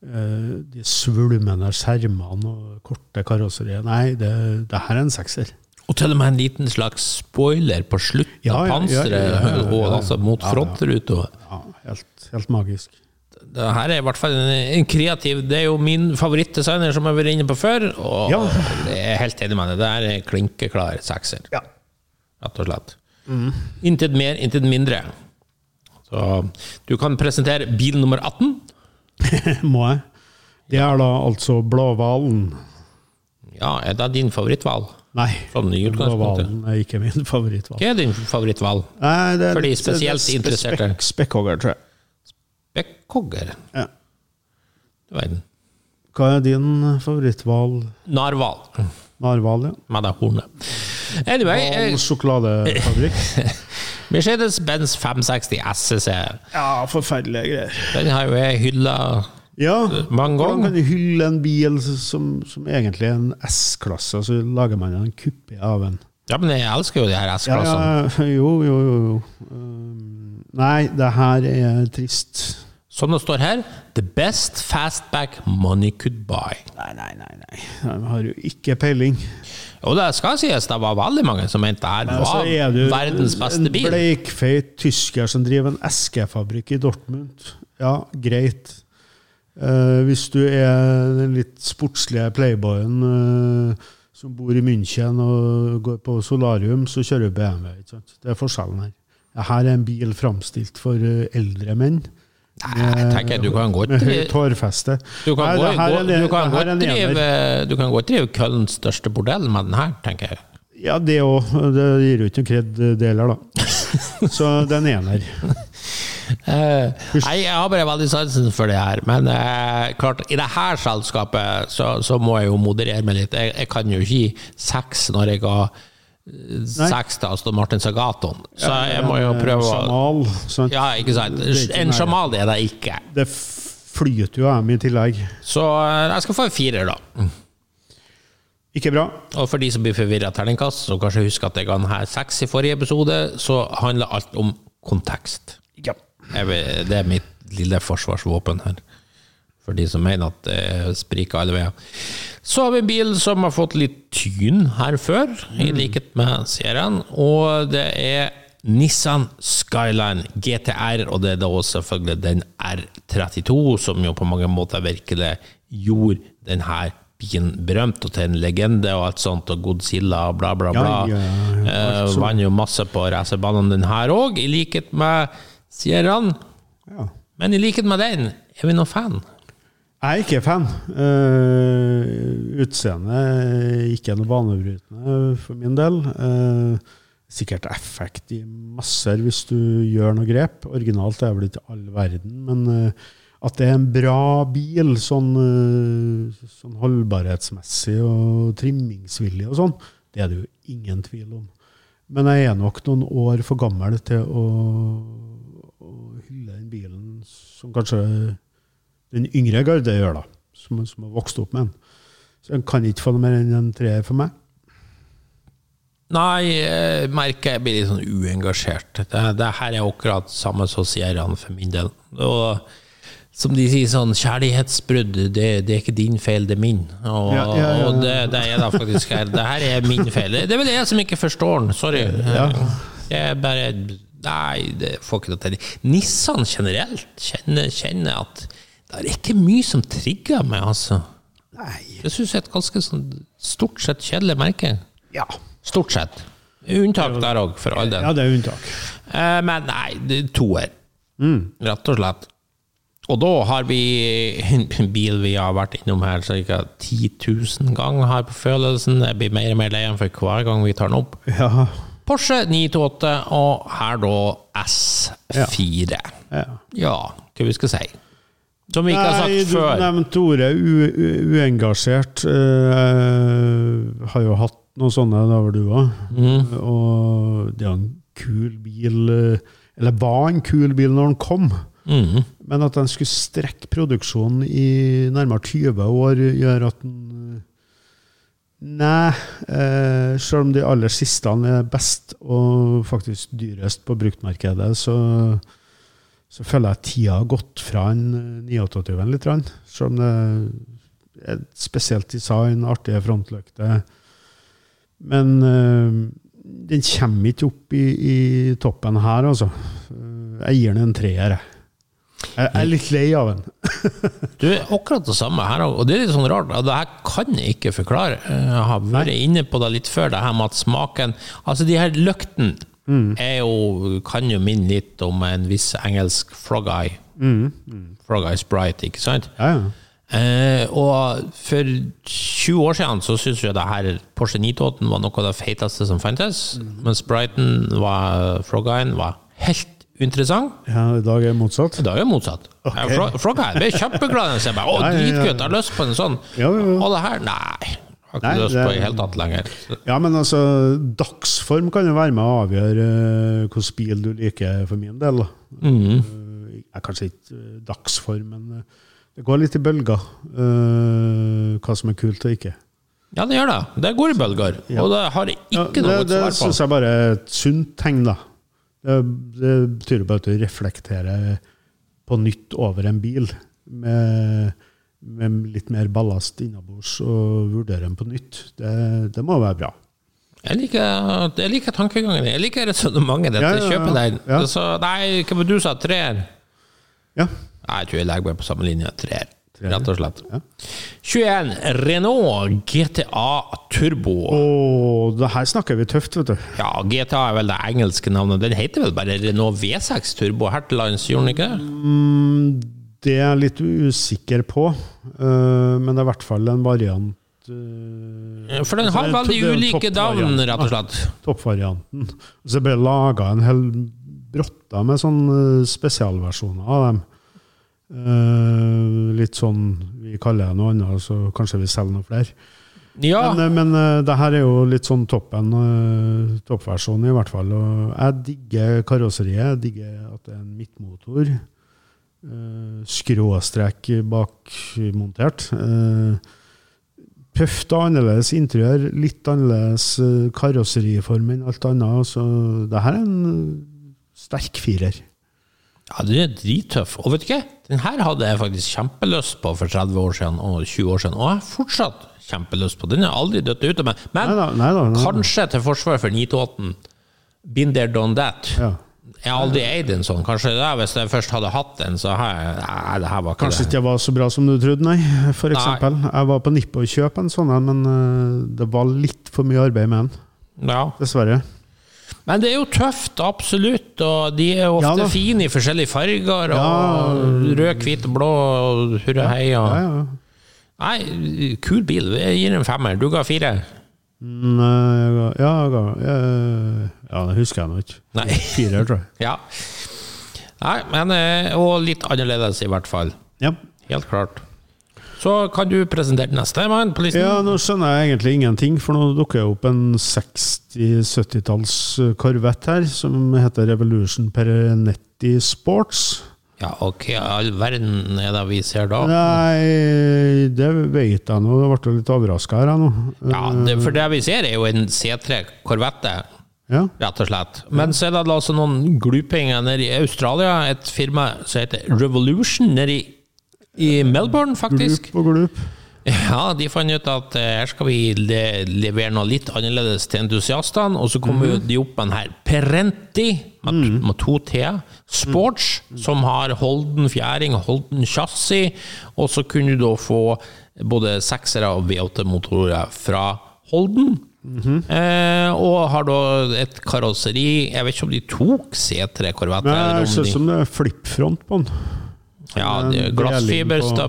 Uh, de svulmende skjermene og korte karosserier. Nei, det, det her er en sekser. Og til og med en liten slags spoiler på slutten av panseret, altså mot frontruta. Ja, helt, helt magisk. Det her er i hvert fall en, en kreativ Det er jo min favorittdesigner, som jeg har vært inne på før, og Ja. jeg er helt enig med deg. Det er klinkeklar sekser, Ja. rett og slett. Intet mer, intet mindre. Så du kan presentere bil nummer 18. Må jeg? Det er da altså Blåhvalen. Ja, er det din favorittval? Nei. Blåhvalen er ikke min favoritthval. Hva er din er For de spesielt er interesserte. Spekkhogger, tror jeg. Bekkhogger? Ja. Du verden. Hva er din favoritthval? Narhval. Narhval, ja. Med det hornet. Anyway, Hval sjokoladefabrikk. Mercedes-Benz 560 SCC. Ja, forferdelige greier. Den har jo jeg hylla Ja, mange hvordan kan du hylle en bil som, som egentlig er en S-klasse, og så lager man en kuppé av en? Ja, men jeg elsker jo de her S-klassene. ja, jo, jo, jo. jo. Um, nei, det her er trist. Som det står her The best fastback money could buy. Nei, nei, nei. nei. De har jo ikke peiling. Og det skal sies, det var veldig mange som mente det her var du verdens beste en bil. bleikfeit tysker som driver en eskefabrikk i Dortmund. Ja, greit. Uh, hvis du er den litt sportslige playboyen uh, som bor i München og går på solarium, så kjører du BMW. Det er forskjellen her. Her er en bil framstilt for eh, eldre menn. Nei, jeg tenker du kan godt Med høyt hårfeste. Du kan, her du, kan godt drive, du kan godt drive Kölns største bordell med den her, tenker jeg. Ja, det òg. Det gir jo ikke noe kred, det heller, da. Så den er en ener. Eh, nei, jeg har bare veldig sansen for det her. Men eh, klart, i det her selskapet så, så må jeg jo moderere meg litt. Jeg, jeg kan jo ikke gi seks når jeg eh, seks til Aston Martin Sagaton. Så jeg må jo prøve å Jamal. Ja, ikke sant. En sjamal er det ikke. Det f- flyter jo dem i tillegg. Så eh, jeg skal få en firer, da. Ikke bra. Og for de som blir forvirra av terningkast, så kanskje husk at jeg ga den her seks i forrige episode, så handler alt om kontekst. Ja. Jeg det er mitt lille forsvarsvåpen her. For de som mener at det spriker alle veier. Så har vi en bil som har fått litt tyn her før, i likhet med serien. Og det er Nissan Skyline GTR, og det er da selvfølgelig den R32, som jo på mange måter virkelig gjorde denne bilen berømt, og til en legende og alt sånt, og Godzilla og bla, bla, bla. ja, ja, ja, Eh. Vant jo masse på racerbanene den her òg, i likhet med Sierraen. ja. Men i likhet med den, er vi noen fan? Jeg er ikke fan. Uh, Utseendet ikke noe banebrytende for min del. Uh, sikkert effekt i masser hvis du gjør noe grep. Originalt er vel ikke all verden, men eh, at det er en bra bil, sånn, sånn holdbarhetsmessig og trimmingsvillig og sånn, Det er det jo ingen tvil om. Men jeg er nok noen år for gammel til å, å hylle den bilen som kanskje den yngre garde gjør, da. Som, som har vokst opp med den. Så den kan ikke få noe mer enn en treer for meg. Nei, jeg merker jeg blir litt sånn uengasjert. Det, det her er akkurat samme som Sierraen for min del. Og som de sier sånn, kjærlighetsbrudd, det, det er ikke din feil, det er min. Og, Ja, ja, ja. og det, det er det faktisk her. Det her er min feil. Det er vel jeg som ikke forstår den, sorry. Jeg bare Nei, det får ikke noe til. Nissan generelt kjenner, kjenner at det er ikke mye som trigger meg, altså. Nei. Jeg syns det er et ganske sånn stort sett kjedelig merke. Ja. Stort sett. Unntak der òg, for all del. ja, det er unntak. Eh, men nei, det er toer. Rett og slett. Og da har vi en bil vi har vært innom her ca. 10 000 ganger her på følelsen. Jeg blir mer og mer lei den for hver gang vi tar den opp. Ja. Porsche 928, og her da S4. ja. Ja, hva vi skal si. Som vi ikke har Nei, sagt før. Du nevnte ordet uengasjert. Uh, har jo hatt noen sånne, da var du òg. Mm. Og det er en kul bil eh, Eller var en kul bil når den kom. Mm. Men at den skulle strekke produksjonen i nærmere 20 år, gjør at den eh, Nei. Eh, selv om de aller siste er best og faktisk dyrest på bruktmarkedet, så, så føler jeg tida har gått fra en eh, 928 litt. Selv om det er et spesielt design, artige frontlykter. Men eh, den kommer ikke opp i, i toppen her, altså. Eh, Jeg gir den en treer. jeg. Jeg er litt lei av den. Du, akkurat det samme her òg, og det er litt sånn rart. Det her kan jeg ikke forklare. Jeg har vært inne på det litt før, det her med at smaken Altså, de her løktene er jo, kan jo minne litt om en viss engelsk frog eye. Frog eye sprite, ikke sant? Ja, ja. Eh, og for 20 år siden så syntes jeg det her Porsche 928 var noe av det feiteste som fantes, mens Spriten var Frog Eyen var helt interessant. ja, I dag er det motsatt. I dag er det motsatt. Ok. Okay. Frogheim ble kjempeglad. Jeg bare, Å, ja. jeg har lyst på en sånn. Ja, ja, ja. Og det her, nei. Har ikke det- på i det hele tatt lenger. Ja, men altså, dagsform kan jo være med å avgjøre eh, hvilken bil du liker, for min del. Mm. Eh, Jeg er kanskje ikke eh, dagsform, men det går litt i bølger hva som er kult og ikke. Ja, det gjør det. Det går i bølger. Ja. Og det har jeg ikke ja, noe det svar syns jeg bare er et sunt tegn, da. Det, det betyr bare at du reflekterer på nytt over en bil med, med litt mer ballast innabords og vurderer den på nytt. Det, det må være bra. Jeg liker, jeg liker tankegangen. Jeg liker resonnementet ditt. Ja, Jeg ja, kjøper ja. den. Ja. Så, nei, hva var det du sa? Treer? Ja. Nei, Jeg tror jeg legger meg på samme linje. Treer. Rett og slett. Ja. 21. Renault GTA Turbo. Åh, det her snakker vi tøft, vet du. Ja, GTA er vel det engelske navnet. Den heter vel bare Renault V6 Turbo her til lands, gjorde den ikke det? Mm, Det er jeg litt usikker på, eh, men det er i hvert fall en variant eh, For den altså, har er veldig det ulike navn, rett og slett. toppvarianten. Så det ble laga en hel brotta med sånne spesialversjoner av dem. Eh, litt sånn Vi kaller det noe annet, så kanskje vi selger noe flere. Ja, Men, eh, men eh, det her er jo litt sånn toppen, toppversjonen toppversjon, i hvert fall. Og jeg digger karosseriet. Jeg digger at det er en midtmotor. Eh, skråstrek bakmontert. Tøft og annerledes interiør. Litt annerledes eh, karosseriform enn alt annet. Så det her er en sterk firer. ja, den er drittøff. Og vet du ikke, den her hadde jeg faktisk kjempelyst på for 30 år siden og 20 år siden, og jeg har fortsatt kjempelyst på. Den har aldri dødd ut av meg. Men Neida, neida, neida. kanskje til forsvar for 928 Been there, done that. Ja. Jeg har aldri eid en sånn. Kanskje det, hvis jeg først hadde hatt en, så har jeg Nei, det her var ikke Kanskje det. ikke jeg var så bra som du trodde, nei. For eksempel. Jeg var på nippet å kjøpe en sånn en, men eh, det var litt for mye arbeid med den. Ja. Dessverre. Men det er jo tøft, absolutt. Og de er jo Ja ofte da. fine i forskjellige farger. Ja. Og rød, hvit blå og hurra hei. Og... Ja, ja. Nei, kul bil. Jeg gir en femmer. Du ga fire. Nei, jeg ga- ja, jeg ga- ja, ja, det husker jeg nå ikke. Nei. Firer, tror jeg. Ja. Nei, men eh, Og litt annerledes, i hvert fall. Ja. Helt klart. Så kan du presentere neste mann på listen. Ja, nå skjønner jeg egentlig ingenting, for nå dukker det opp en 60-70-talls korvett her, som heter Revolution Perenetti Sports. Ja, ok, all verden er det vi ser da. Nei, det vet jeg nå. Jeg ble litt overraska her, nå. Ja, det, for det vi ser er jo en C3 Corvette, Ja. rett og slett. Men så er det altså noen glupinger nede i Australia, et firma som heter Revolution, nede i, i Melbourne, faktisk. Glup og glup. Ja, de fant ut at eh, her skal vi le levere noe litt annerledes til entusiastene, og så kom jo de opp med den her Perenti, med, med to T, Sports, som har Holden fjæring Holden chassis, og så kunne du da få både seksere og V8-motorer fra Holden. eh, og har da et karosseri Jeg vet ikke om de tok C3 Corvette. Nei, det ser ut som det er flippfront på den. ja, det på-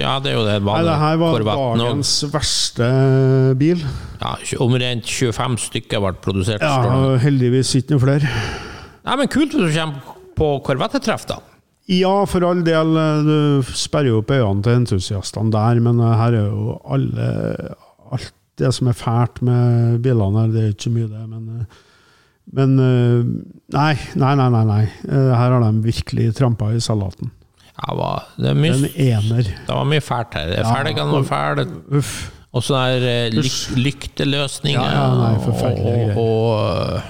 ja. det er jo det Nei, vanlige det her var dagens verste bil. Ja, omtrent 25 stykker ble produsert. Ja, heldigvis ikke noe flere. Nei, men kult hvis du kommer på Corvette-treff, da. Ja, for all del, du sperrer jo opp øynene til entusiastene der, men her er jo alle Alt det som er fælt med bilene her, det er ikke mye, det, men Men Nei, nei, nei. nei, nei. Her har de virkelig trampa i salaten. Ja, hva? det, er mye, En ener. det var mye fælt her. Felgene var fæle, og så er eh, lyk, lykteløsninger Ja, ja, nei, og, og, og,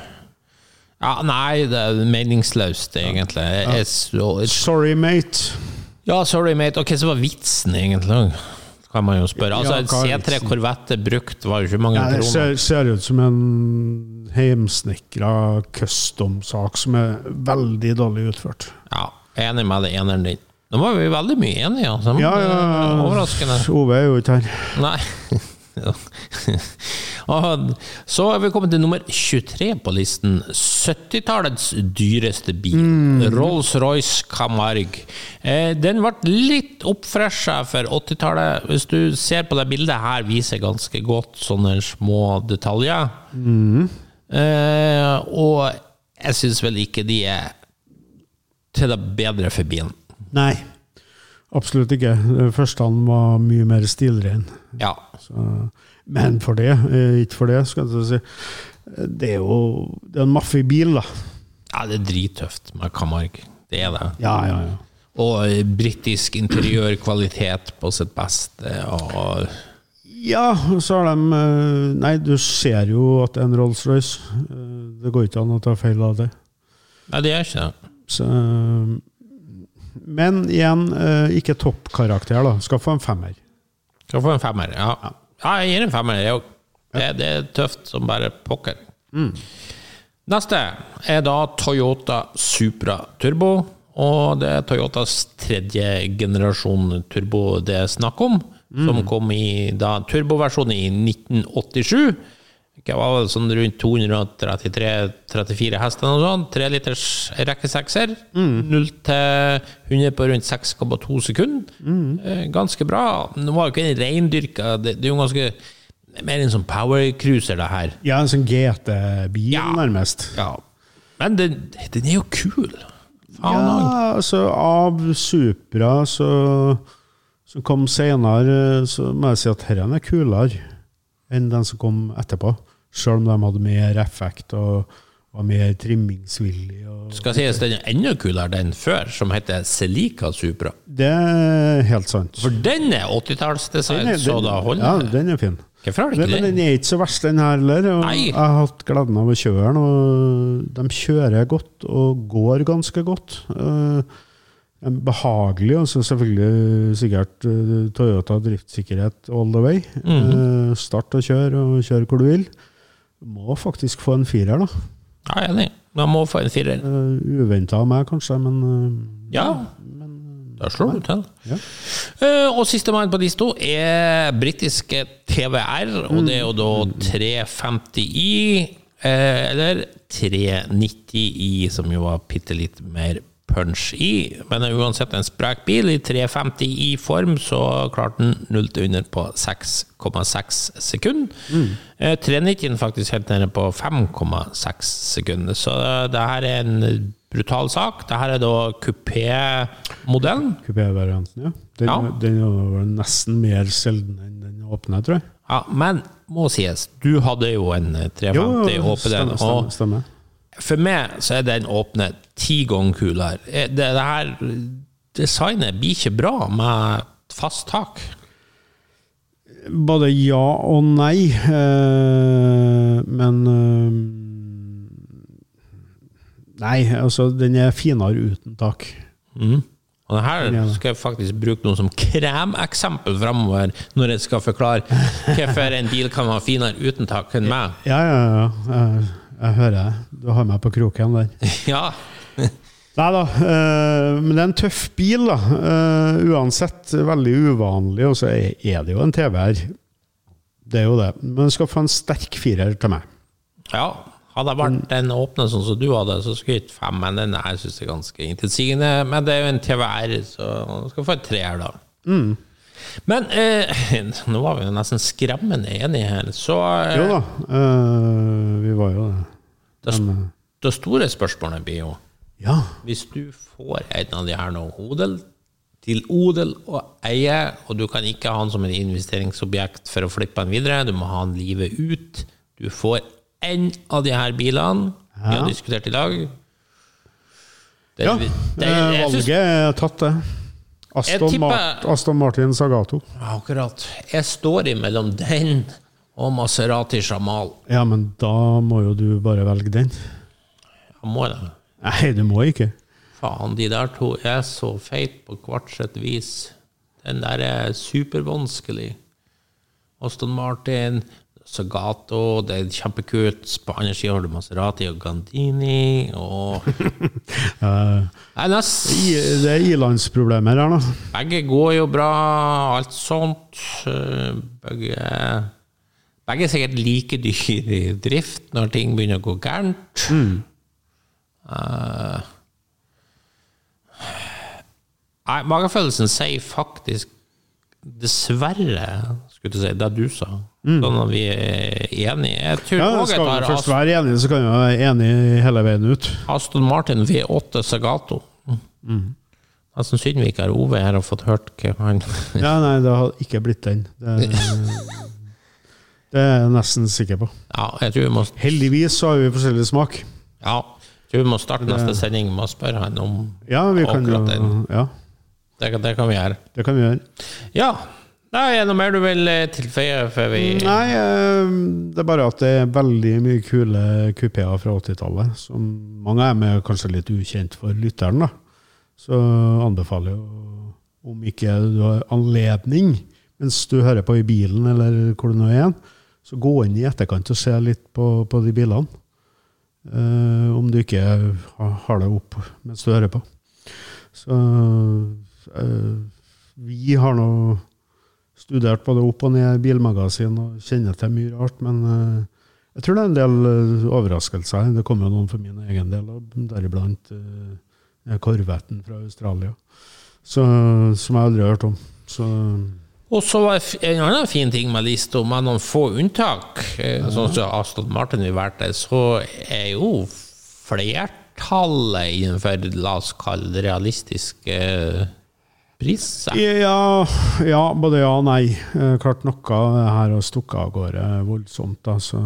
Ja, nei, det er meningsløst, egentlig. Jeg jeg, så, Sorry, mate. ja, sorry, mate. Og hva som var vitsen, egentlig? Kan man jo spørre. Altså, Ja, En hva er C3? Corvette brukt var jo ikke mange Ja, det kroner. ser, ser ut som en heimsnekra custom-sak som er veldig dårlig utført. Ja, enig med det eneren din. Nå var vi veldig mye enige, altså. Ja, ja, Overraskende. Ove er jo ikke her. Nei. Så er vi kommet til nummer 23 på listen. 70-tallets dyreste bil. Rolls-Royce Camargue. Eh, den ble litt oppfresha for 80-tallet. Hvis du ser på det bildet her, viser ganske godt sånne små detaljer. Mm. og jeg syns vel ikke de er til det bedre for bilen. Nei, absolutt ikke. Første han var mye mer stilren. Ja. Så- Men for det, eh, ikke for det, skal jeg si. Det er jo det er en maffig bil, da. ja, det er drittøft med Camargue. Det er det. Ja, ja, ja. Og eh, britisk interiørkvalitet på sitt beste. Og Ja, så har de eh, Nei, du ser jo at det er en Rolls-Royce. Det går ikke an å ta feil av det. Nei, det gjør ikke det. Så, men igjen, eh, ikke toppkarakter, da. Skal få en femmer. Skal få en femmer. Ja, ja jeg gir en femmer. jeg òg. Det, det er tøft som bare pokker. Neste er da Toyota Supra Turbo. Og det er Toyotas tredje generasjon turbo det er snakk om. Som kom i da, turboversjonen i 1987. Det var vel sånn rundt 233-34 hester noe sånt. Treliters rekkesekser. rekkesekser. 0 til 100 på rundt 6,2 sekunder. Mm. Ganske bra. Nå var jo ikke en reindyrka Det, det er jo ganske mer en sånn powercruiser, det her. Ja, en sånn GT-bil, Ja. nærmest. Ja. Men den, den er jo kul. Faen Ja, altså av Supra så, som kom senere, så må jeg si at denne er kulere enn den som kom etterpå. Selv om de hadde mer effekt og var mer trimmingsvillig. Skal sies den er enda kulere den før, som heter Celica Supra. det er helt sant. For den er 80-tallsdesign, Den er- så da holder Ja, det. den er fin. Hvorfor har du ikke ikke men den? den er ikke så verst, den her heller. Jeg har hatt gleden av å kjøre den, og de kjører godt og går ganske godt. Eh, behagelig, og så selvfølgelig sikkert eh, Toyota driftssikkerhet all the way. Mm. Eh, start og kjør, og kjør hvor du vil. Du må faktisk få en firer, da. Ja, jeg er enig. Man må få en firer. Uh, Uventa av meg, kanskje, men uh, Ja, da slår du til. Ja. Uh, og sistemann på to er britiske TVR, og det er jo da 350i, Uh, eller 390i, som jo var bitte litt mer punch i. Men uansett en sprek bil i 350i-form, så klarte den 0 til under på 6,6 sekunder. Eh, 390-en faktisk helt nede på 5,6 sekunder, så det her er en brutal sak. Det her er da kupé-modellen. Kupé-varianten, ja. Den, Ja. den var nesten mer sjelden enn den åpne, tror jeg. Ja, men må sies, du hadde jo en 350 åpen. og stemmer. For meg så er den åpne ti ganger kulere. Eh, Det, det her designet blir ikke bra med fast tak. Både ja og nei, eh, men eh, Nei, altså, den er finere uten tak. Og her skal jeg faktisk bruke noe som kremeksempel framover når jeg skal forklare hvorfor en bil kan være finere uten tak enn meg. Ja, ja, ja. Jeg, hører. Du har meg på kroken der. Ja, Nei da, eh, men det er en tøff bil, da. Eh, uansett veldig uvanlig, og så er det jo en TV her. Det er jo det. Men den skal få en sterk firer til meg. ja. Hadde jeg vært den åpne sånn som du hadde, så skulle jeg gitt fem, men den her synes jeg er ganske intetsigende. Men det er jo en TVR, så du skal få et treer, da. Men eh, nå var vi jo nesten skremmende enige her, så eh, Jo da, eh, vi var jo det. Det, eh, det store spørsmålet blir jo ja. Hvis du får en av de her nå, odel til odel og eie, og du kan ikke ha den som en investeringsobjekt for å flippe den videre, du må ha den livet ut. Du får en av de her bilene vi har diskutert i dag. Det, ja. det, eh, jeg synes- valget er tatt, det. Aston, tipper- Mart, Aston Martin Sagato. Akkurat. Jeg står imellom den og Maserati Jamal. Ja, men da må jo du bare velge den. Jeg må det. Nei, du må ikke. Faen, de der to er så feit på hvert sitt vis. Den der er supervanskelig. Aston Martin, Sagato, det er kjempekult. På andre sida har du Maserati og Gandini og uh, Nei, nest, i- det er ilandsproblemer her, da. Begge går jo bra, alt sånt. Eh, Begge Begge er sikkert like dyre i drift når ting begynner å gå gærent. Eh, Nei, magefølelsen sier faktisk dessverre, skulle jeg si, det du sa. Sånn at vi er enige. Jeg tror Ja, også skal vi først være enige, så kan vi være enige hele veien ut. Aston Martin V8 Sagato. Nesten synd vi ikke har Ove her og fått hørt hva han Ja, nei, det har ikke blitt den. Det, det er jeg nesten sikker på. Ja, jeg tror vi må, Heldigvis så har vi forskjellig smak. ja, jeg tror vi må starte neste sending med å spørre han om Ja, vi kan jo. Ja, det, det kan vi gjøre. det kan vi gjøre. Ja. Nei, er det noe mer du vil eh, tilføye før vi Nei, eh, det er bare at det er veldig mye kule kupeer fra 80-tallet. Som mange av dem er kanskje litt ukjent for lytteren, da. Så anbefaler jeg om ikke du har anledning, mens du hører på i bilen eller hvor du nå er igjen, så gå inn i etterkant og se litt på, på de bilene. Eh, om du ikke har, det opp mens du hører på. Så eh, vi har nå studert både opp og ned bilmagasin og kjenner til mye rart, men eh, jeg tror det er en del eh, overraskelser. Det kom jo noen for min egen del, deriblant uh, korvetten fra Australia, så, som jeg aldri har hørt om. Så Og så var en annen fin ting med lista, med noen få unntak, eh, sånn som Aston Martin vil være der, så er jo flertallet innenfor, la oss kalle det realistiske eh, priser. ja, ja, både ja og nei. Eh, klart noe her har stukket av gårde voldsomt, da, så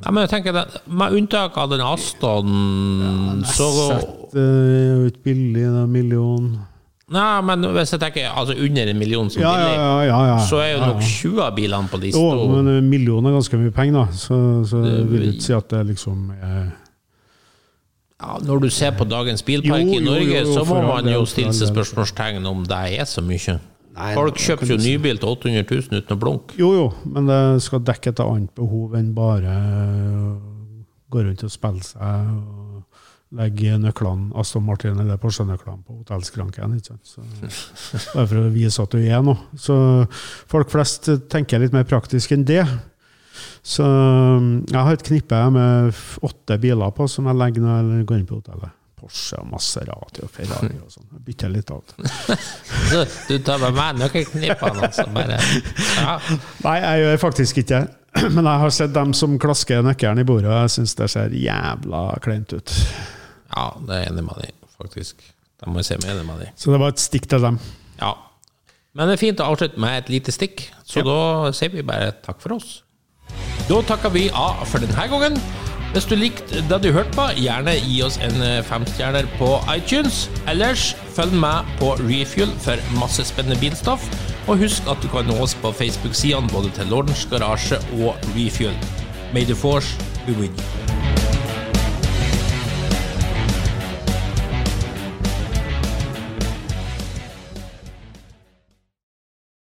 Ja, men jeg tenker det, Med unntak av den Aston, så Sett er jo ikke billig, det er million. Nei, men hvis jeg tenker altså under en million som Ja, billig, ja, ja, ja. så er jo nok 20 av bilene på Jo, men en million er ganske mye penger, da. Så, så det, vil ikke si at det liksom er ja, Når du ser på dagens bilpark Jo, i Norge, jo, jo, så må man jo stille seg spørsmålstegn om det er så mye. Nei, Folk kjøper jo nybil til 800 000 uten å blunke. Jo, jo, men det skal dekke et annet behov enn bare å gå rundt og spille seg og legge nøklene, Aston Martin eller Porsche-nøklene på hotellskranken. ikke sant? Så, bare for å vise at du er noe. Så folk flest tenker litt mer praktisk enn det. Så jeg har et knippe med åtte biler på som jeg legger når jeg går inn på hotellet. Porsche og Maserati og Ferrari og sånn. Jeg bytter litt av det. Så du tar med meg nøkkelknippene, altså. Bare, ja. Nei, jeg gjør faktisk ikke det. Men jeg har sett dem som klasker nøkkelen i bordet, og jeg syns det ser jævla kleint ut. Ja, det er jeg enig med deg, faktisk. Da må jeg se meg enig med deg. Så det var et stikk til dem. Ja. Men det er fint å avslutte med et lite stikk, så da sier vi bare takk for oss. Da takker vi av for denne gangen. Hvis du likte det du hørte på, gjerne gi oss en eh, femstjerner på iTunes. Ellers følg med på Refuel for masse spennende bilstoff. Og husk at du kan nå oss på Facebook-sidene både til Lordens Garasje og Refuel. May the force be with you.